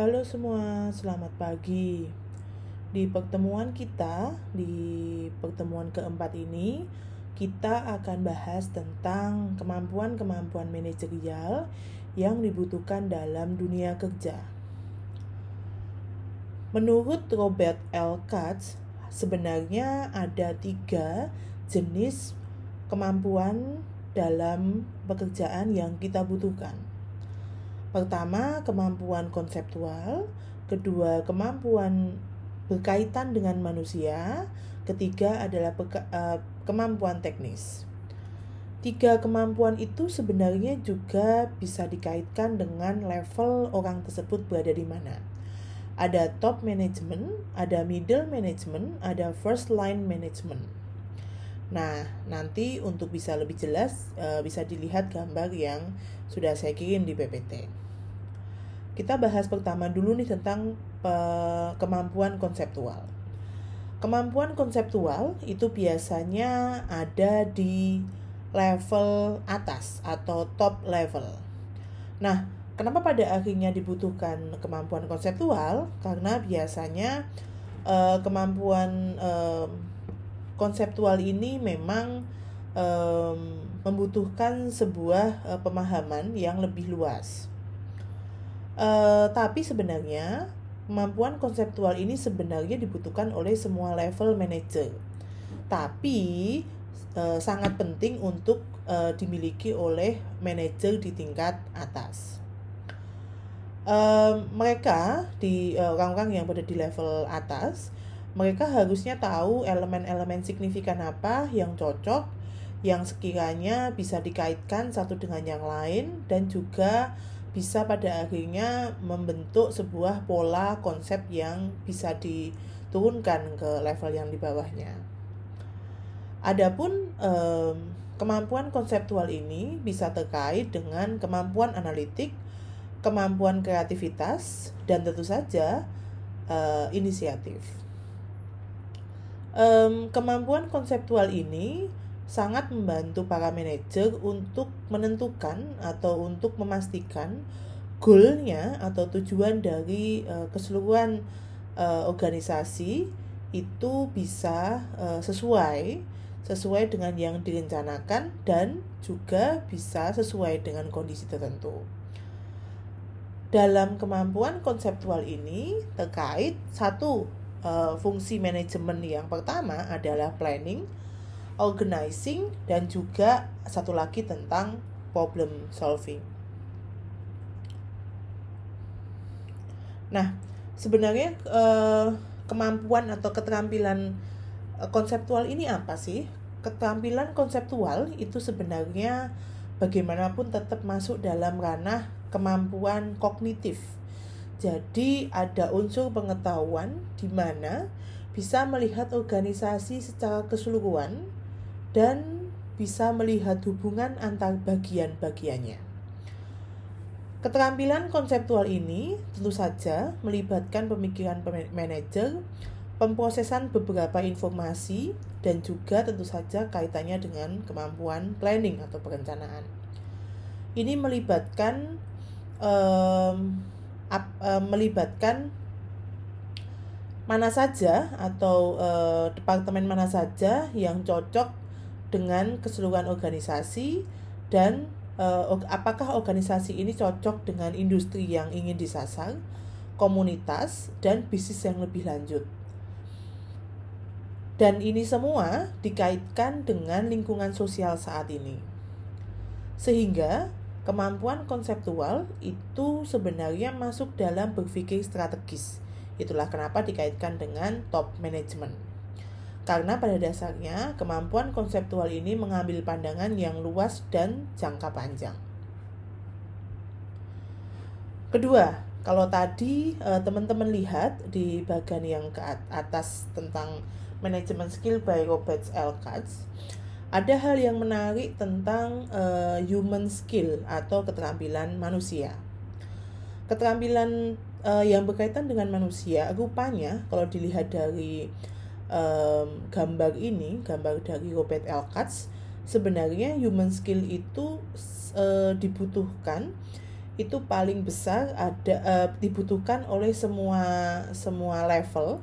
Halo semua, selamat pagi. Di pertemuan kita, di pertemuan keempat ini, kita akan bahas tentang kemampuan-kemampuan manajerial yang dibutuhkan dalam dunia kerja. Menurut Robert L. Katz, sebenarnya ada tiga jenis kemampuan dalam pekerjaan yang kita butuhkan. Pertama, kemampuan konseptual, kedua, kemampuan berkaitan dengan manusia, ketiga adalah uh, kemampuan teknis. Tiga kemampuan itu sebenarnya juga bisa dikaitkan dengan level orang tersebut berada di mana. Ada top management, ada middle management, ada first line management. Nah, nanti untuk bisa lebih jelas uh, bisa dilihat gambar yang sudah saya kirim di PPT. Kita bahas pertama dulu nih tentang kemampuan konseptual. Kemampuan konseptual itu biasanya ada di level atas atau top level. Nah, kenapa pada akhirnya dibutuhkan kemampuan konseptual? Karena biasanya uh, kemampuan uh, konseptual ini memang um, membutuhkan sebuah uh, pemahaman yang lebih luas. Uh, tapi sebenarnya kemampuan konseptual ini sebenarnya dibutuhkan oleh semua level manager. Tapi uh, sangat penting untuk uh, dimiliki oleh manajer di tingkat atas. Uh, mereka di orang-orang yang berada di level atas, mereka harusnya tahu elemen-elemen signifikan apa yang cocok, yang sekiranya bisa dikaitkan satu dengan yang lain dan juga bisa pada akhirnya membentuk sebuah pola konsep yang bisa diturunkan ke level yang di bawahnya. Adapun kemampuan konseptual ini bisa terkait dengan kemampuan analitik, kemampuan kreativitas, dan tentu saja eh, inisiatif. Um, kemampuan konseptual ini sangat membantu para manajer untuk menentukan atau untuk memastikan goalnya atau tujuan dari uh, keseluruhan uh, organisasi itu bisa uh, sesuai sesuai dengan yang direncanakan dan juga bisa sesuai dengan kondisi tertentu. Dalam kemampuan konseptual ini terkait satu uh, fungsi manajemen yang pertama adalah planning, organizing, dan juga satu lagi tentang problem solving. Nah, sebenarnya eh, kemampuan atau keterampilan eh, konseptual ini apa sih? Keterampilan konseptual itu sebenarnya bagaimanapun tetap masuk dalam ranah kemampuan kognitif. Jadi ada unsur pengetahuan di mana bisa melihat organisasi secara keseluruhan dan bisa melihat hubungan antar bagian-bagiannya. Keterampilan konseptual ini tentu saja melibatkan pemikiran manajer, pemrosesan beberapa informasi, dan juga tentu saja kaitannya dengan kemampuan planning atau perencanaan. Ini melibatkan um, ap, um, melibatkan mana saja atau uh, departemen mana saja yang cocok dengan keseluruhan organisasi dan uh, apakah organisasi ini cocok dengan industri yang ingin disasar, komunitas, dan bisnis yang lebih lanjut. Dan ini semua dikaitkan dengan lingkungan sosial saat ini. Sehingga kemampuan konseptual itu sebenarnya masuk dalam berpikir strategis. Itulah kenapa dikaitkan dengan top management. Karena pada dasarnya kemampuan konseptual ini mengambil pandangan yang luas dan jangka panjang. Kedua, kalau tadi eh, teman-teman lihat di bagian yang ke atas tentang manajemen skill by Robert L. Katz, ada hal yang menarik tentang uh, human skill atau keterampilan manusia. Keterampilan uh, yang berkaitan dengan manusia, rupanya kalau dilihat dari um, gambar ini, gambar dari Robert L. Katz, sebenarnya human skill itu uh, dibutuhkan itu paling besar ada uh, dibutuhkan oleh semua semua level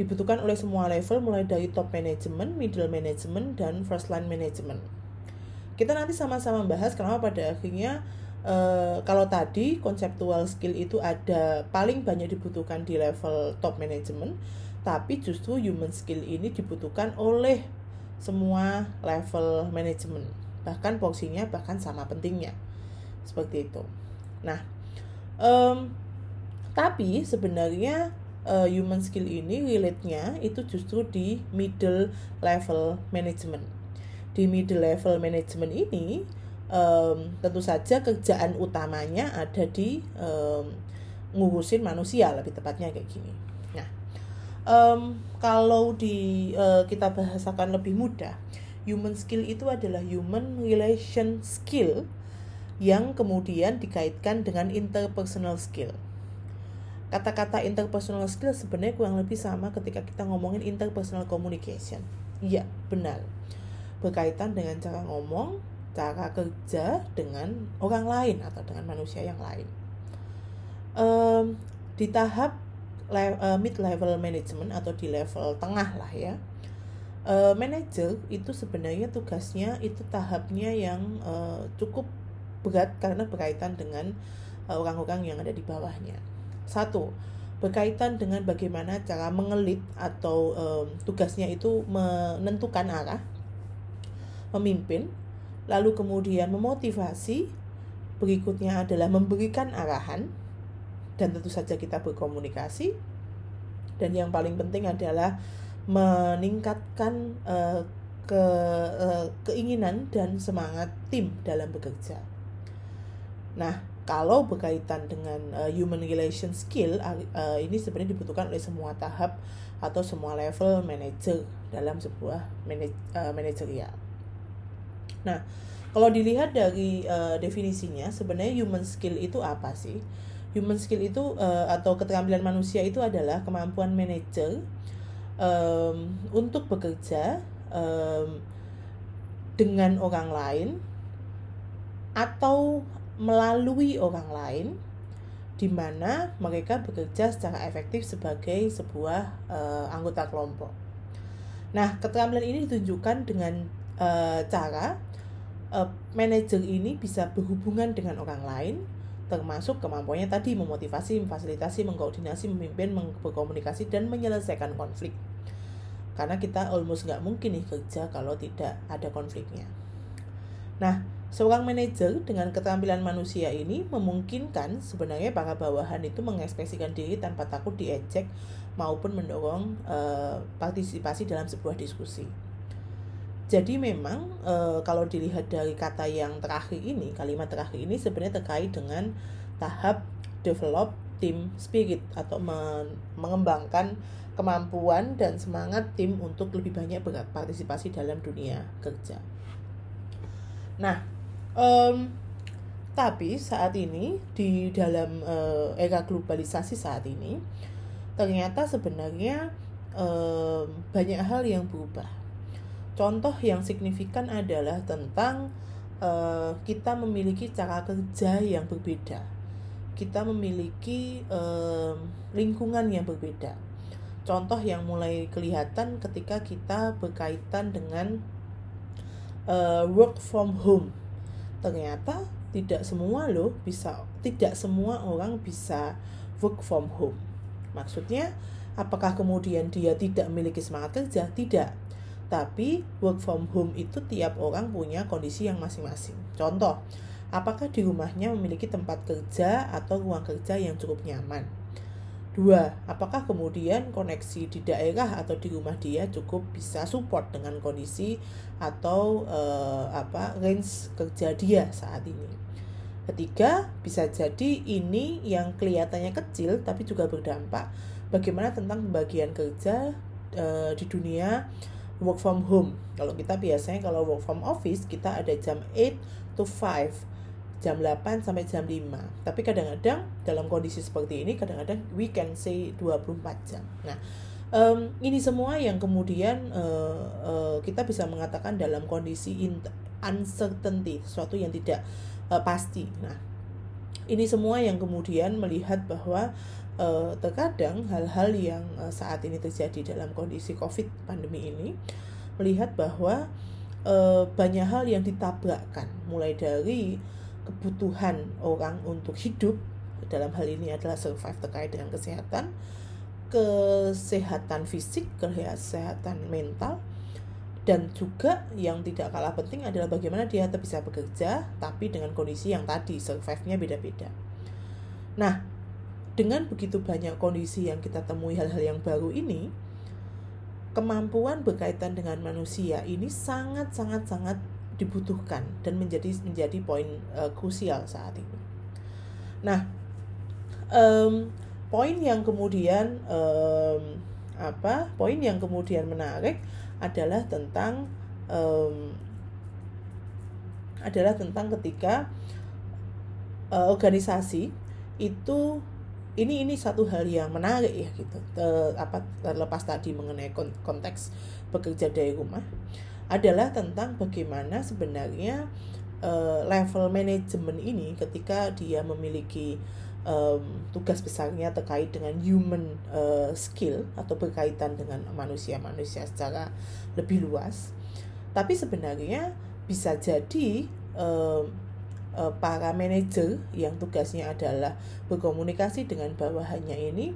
dibutuhkan oleh semua level mulai dari top management, middle management dan first line management. Kita nanti sama-sama bahas kenapa pada akhirnya uh, kalau tadi konseptual skill itu ada paling banyak dibutuhkan di level top management, tapi justru human skill ini dibutuhkan oleh semua level manajemen bahkan porsinya bahkan sama pentingnya. Seperti itu. Nah um, tapi sebenarnya uh, human skill ini relate-nya itu justru di middle level management di middle level management ini um, tentu saja kerjaan utamanya ada di um, ngurusin manusia lebih tepatnya kayak gini nah um, kalau di uh, kita bahasakan lebih mudah human skill itu adalah human relation skill yang kemudian dikaitkan dengan interpersonal skill. Kata-kata interpersonal skill sebenarnya kurang lebih sama ketika kita ngomongin interpersonal communication. Iya, benar. Berkaitan dengan cara ngomong, cara kerja dengan orang lain atau dengan manusia yang lain. Um, di tahap le uh, mid level management atau di level tengah lah ya uh, manager itu sebenarnya tugasnya itu tahapnya yang uh, cukup berat karena berkaitan dengan orang-orang yang ada di bawahnya satu berkaitan dengan bagaimana cara mengelit atau um, tugasnya itu menentukan arah memimpin lalu kemudian memotivasi berikutnya adalah memberikan arahan dan tentu saja kita berkomunikasi dan yang paling penting adalah meningkatkan uh, ke uh, keinginan dan semangat tim dalam bekerja. Nah, kalau berkaitan dengan uh, human relation skill uh, ini sebenarnya dibutuhkan oleh semua tahap atau semua level manager dalam sebuah manaj uh, manajerial. Nah, kalau dilihat dari uh, definisinya sebenarnya human skill itu apa sih? human skill itu uh, atau keterampilan manusia itu adalah kemampuan manajer um, untuk bekerja um, dengan orang lain atau melalui orang lain di mana mereka bekerja secara efektif sebagai sebuah uh, anggota kelompok. Nah, keterampilan ini ditunjukkan dengan uh, cara uh, manajer ini bisa berhubungan dengan orang lain termasuk kemampuannya tadi memotivasi, memfasilitasi, mengkoordinasi, memimpin, berkomunikasi, dan menyelesaikan konflik. Karena kita almost nggak mungkin nih kerja kalau tidak ada konfliknya. Nah, seorang manajer dengan keterampilan manusia ini memungkinkan sebenarnya para bawahan itu mengekspresikan diri tanpa takut diejek maupun mendorong uh, partisipasi dalam sebuah diskusi. Jadi memang e, kalau dilihat dari kata yang terakhir ini, kalimat terakhir ini sebenarnya terkait dengan tahap develop team spirit atau men mengembangkan kemampuan dan semangat tim untuk lebih banyak berpartisipasi dalam dunia kerja. Nah, um, tapi saat ini di dalam uh, era globalisasi saat ini ternyata sebenarnya um, banyak hal yang berubah Contoh yang signifikan adalah tentang uh, kita memiliki cara kerja yang berbeda. Kita memiliki uh, lingkungan yang berbeda. Contoh yang mulai kelihatan ketika kita berkaitan dengan uh, work from home. Ternyata tidak semua loh bisa tidak semua orang bisa work from home. Maksudnya apakah kemudian dia tidak memiliki semangat kerja? Tidak tapi work from home itu tiap orang punya kondisi yang masing-masing. Contoh, apakah di rumahnya memiliki tempat kerja atau ruang kerja yang cukup nyaman? Dua, apakah kemudian koneksi di daerah atau di rumah dia cukup bisa support dengan kondisi atau uh, apa range kerja dia saat ini? Ketiga, bisa jadi ini yang kelihatannya kecil tapi juga berdampak bagaimana tentang pembagian kerja uh, di dunia work from home. Kalau kita biasanya kalau work from office kita ada jam 8 to 5 jam 8 sampai jam 5 tapi kadang-kadang dalam kondisi seperti ini kadang-kadang we can say 24 jam. Nah um, ini semua yang kemudian uh, uh, kita bisa mengatakan dalam kondisi uncertainty sesuatu yang tidak uh, pasti. Nah ini semua yang kemudian melihat bahwa uh, terkadang hal-hal yang uh, saat ini terjadi dalam kondisi COVID pandemi ini melihat bahwa uh, banyak hal yang ditabrakkan. Mulai dari kebutuhan orang untuk hidup dalam hal ini adalah survive terkait dengan kesehatan kesehatan fisik kesehatan mental dan juga yang tidak kalah penting adalah bagaimana dia tetap bisa bekerja tapi dengan kondisi yang tadi survive-nya beda-beda. Nah, dengan begitu banyak kondisi yang kita temui hal-hal yang baru ini, kemampuan berkaitan dengan manusia ini sangat sangat sangat dibutuhkan dan menjadi menjadi poin uh, krusial saat ini. Nah, um, poin yang kemudian um, apa? Poin yang kemudian menarik adalah tentang um, adalah tentang ketika uh, organisasi itu ini ini satu hal yang menarik ya gitu Te, apa terlepas tadi mengenai konteks bekerja dari rumah adalah tentang bagaimana sebenarnya uh, level manajemen ini ketika dia memiliki um, tugas besarnya terkait dengan human uh, skill atau berkaitan dengan manusia-manusia secara lebih luas. Tapi sebenarnya bisa jadi um, para manajer yang tugasnya adalah berkomunikasi dengan bawahannya ini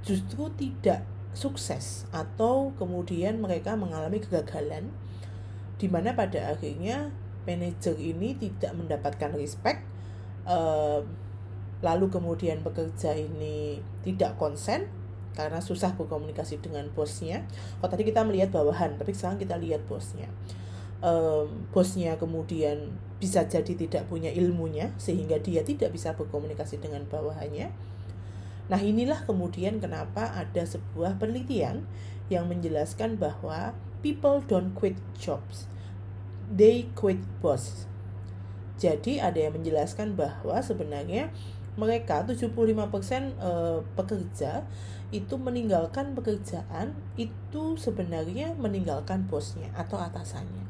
justru tidak sukses atau kemudian mereka mengalami kegagalan di mana pada akhirnya manajer ini tidak mendapatkan respect uh, lalu kemudian bekerja ini tidak konsen karena susah berkomunikasi dengan bosnya. Oh tadi kita melihat bawahan, tapi sekarang kita lihat bosnya. Um, bosnya kemudian bisa jadi tidak punya ilmunya sehingga dia tidak bisa berkomunikasi dengan bawahannya. Nah inilah kemudian kenapa ada sebuah penelitian yang menjelaskan bahwa people don't quit jobs, they quit boss. Jadi ada yang menjelaskan bahwa sebenarnya mereka 75% uh, pekerja itu meninggalkan pekerjaan itu sebenarnya meninggalkan bosnya atau atasannya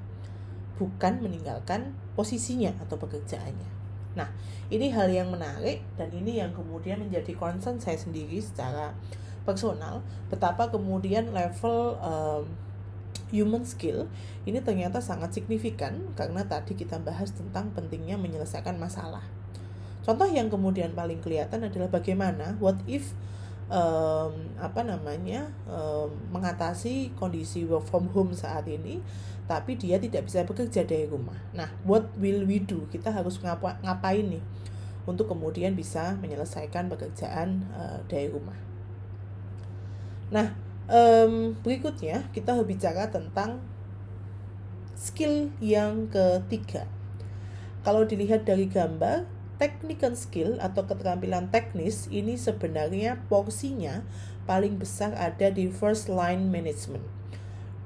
bukan meninggalkan posisinya atau pekerjaannya nah ini hal yang menarik dan ini yang kemudian menjadi concern saya sendiri secara personal betapa kemudian level um, human skill ini ternyata sangat signifikan karena tadi kita bahas tentang pentingnya menyelesaikan masalah. Contoh yang kemudian paling kelihatan adalah bagaimana what if um, apa namanya um, mengatasi kondisi work from home saat ini, tapi dia tidak bisa bekerja dari rumah. Nah, what will we do? Kita harus ngapa ngapain nih untuk kemudian bisa menyelesaikan pekerjaan uh, dari rumah. Nah, um, berikutnya kita bicara tentang skill yang ketiga. Kalau dilihat dari gambar, technical skill atau keterampilan teknis ini sebenarnya porsinya paling besar ada di first line management.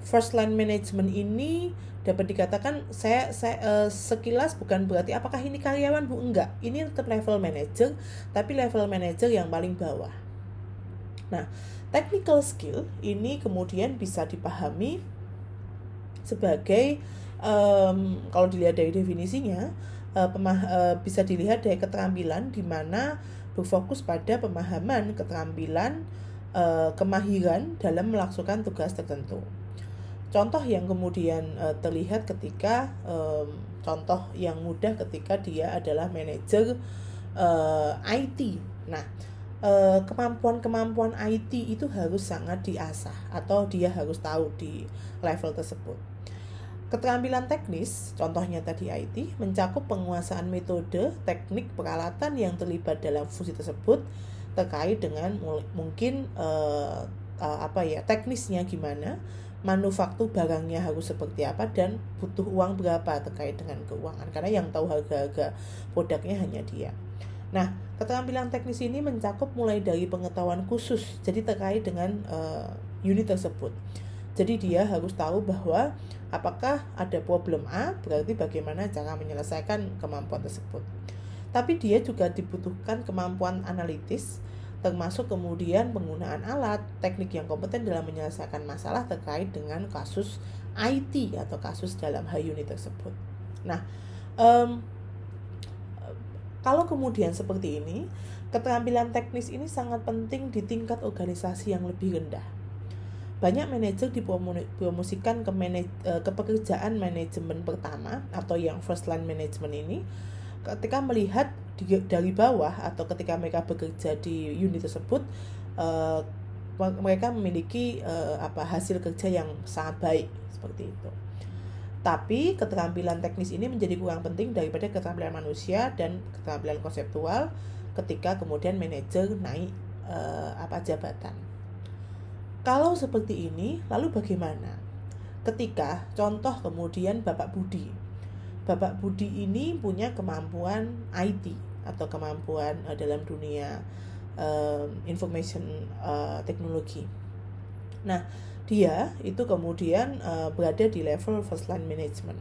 First line management ini dapat dikatakan saya saya uh, sekilas bukan berarti apakah ini karyawan Bu enggak. Ini tetap level manager tapi level manager yang paling bawah. Nah, technical skill ini kemudian bisa dipahami sebagai um, kalau dilihat dari definisinya uh, pemah uh, bisa dilihat dari keterampilan di mana berfokus pada pemahaman keterampilan uh, kemahiran dalam melaksanakan tugas tertentu. Contoh yang kemudian uh, terlihat ketika um, contoh yang mudah ketika dia adalah manajer uh, IT. Nah, kemampuan-kemampuan IT itu harus sangat diasah atau dia harus tahu di level tersebut. Keterampilan teknis, contohnya tadi IT, mencakup penguasaan metode, teknik, peralatan yang terlibat dalam fungsi tersebut terkait dengan mungkin uh, uh, apa ya teknisnya gimana, manufaktur barangnya harus seperti apa dan butuh uang berapa terkait dengan keuangan karena yang tahu harga-harga produknya hanya dia. Nah, keterampilan teknis ini mencakup mulai dari pengetahuan khusus jadi terkait dengan uh, unit tersebut. Jadi dia harus tahu bahwa Apakah ada problem A, berarti bagaimana cara menyelesaikan kemampuan tersebut. Tapi dia juga dibutuhkan kemampuan analitis, termasuk kemudian penggunaan alat, teknik yang kompeten dalam menyelesaikan masalah terkait dengan kasus IT atau kasus dalam hal unit tersebut. Nah, um, Kalau kemudian seperti ini, keterampilan teknis ini sangat penting di tingkat organisasi yang lebih rendah. Banyak manajer dipromosikan ke, manaj eh, ke pekerjaan manajemen pertama atau yang first line management ini ketika melihat di, dari bawah atau ketika mereka bekerja di unit tersebut uh, mereka memiliki uh, apa hasil kerja yang sangat baik seperti itu. Tapi keterampilan teknis ini menjadi kurang penting daripada keterampilan manusia dan keterampilan konseptual ketika kemudian manajer naik uh, apa jabatan. Kalau seperti ini, lalu bagaimana? Ketika contoh kemudian Bapak Budi. Bapak Budi ini punya kemampuan IT atau kemampuan uh, dalam dunia uh, information uh, teknologi. Nah, dia itu kemudian uh, berada di level first line management.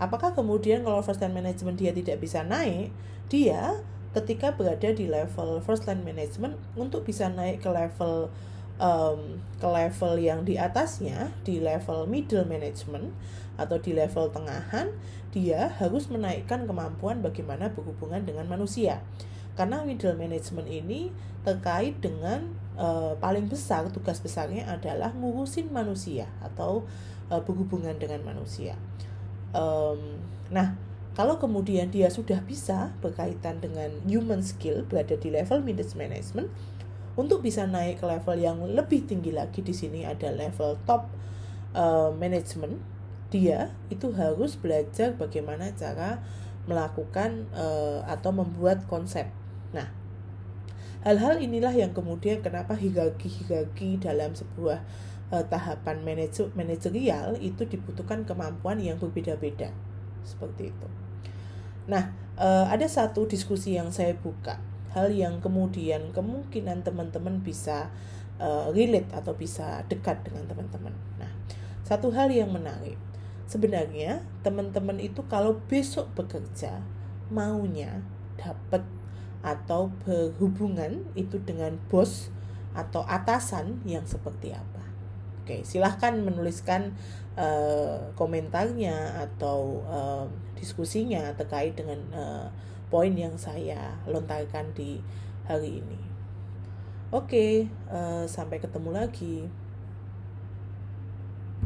Apakah kemudian kalau first line management dia tidak bisa naik, dia ketika berada di level first line management untuk bisa naik ke level um, ke level yang di atasnya di level middle management atau di level tengahan dia harus menaikkan kemampuan bagaimana berhubungan dengan manusia karena middle management ini terkait dengan uh, paling besar tugas besarnya adalah ngurusin manusia atau uh, berhubungan dengan manusia. Um, nah, kalau kemudian dia sudah bisa berkaitan dengan human skill berada di level middle management, untuk bisa naik ke level yang lebih tinggi lagi di sini ada level top uh, management, dia itu harus belajar bagaimana cara melakukan uh, atau membuat konsep Nah, hal-hal inilah yang kemudian kenapa hierarki-hierarki dalam sebuah uh, tahapan manajer manajerial itu dibutuhkan kemampuan yang berbeda-beda. Seperti itu. Nah, uh, ada satu diskusi yang saya buka, hal yang kemudian kemungkinan teman-teman bisa uh, relate atau bisa dekat dengan teman-teman. Nah, satu hal yang menarik. Sebenarnya teman-teman itu kalau besok bekerja maunya dapat atau berhubungan itu dengan bos atau atasan yang seperti apa. Oke, silahkan menuliskan uh, komentarnya atau uh, diskusinya terkait dengan uh, poin yang saya lontarkan di hari ini. Oke, uh, sampai ketemu lagi.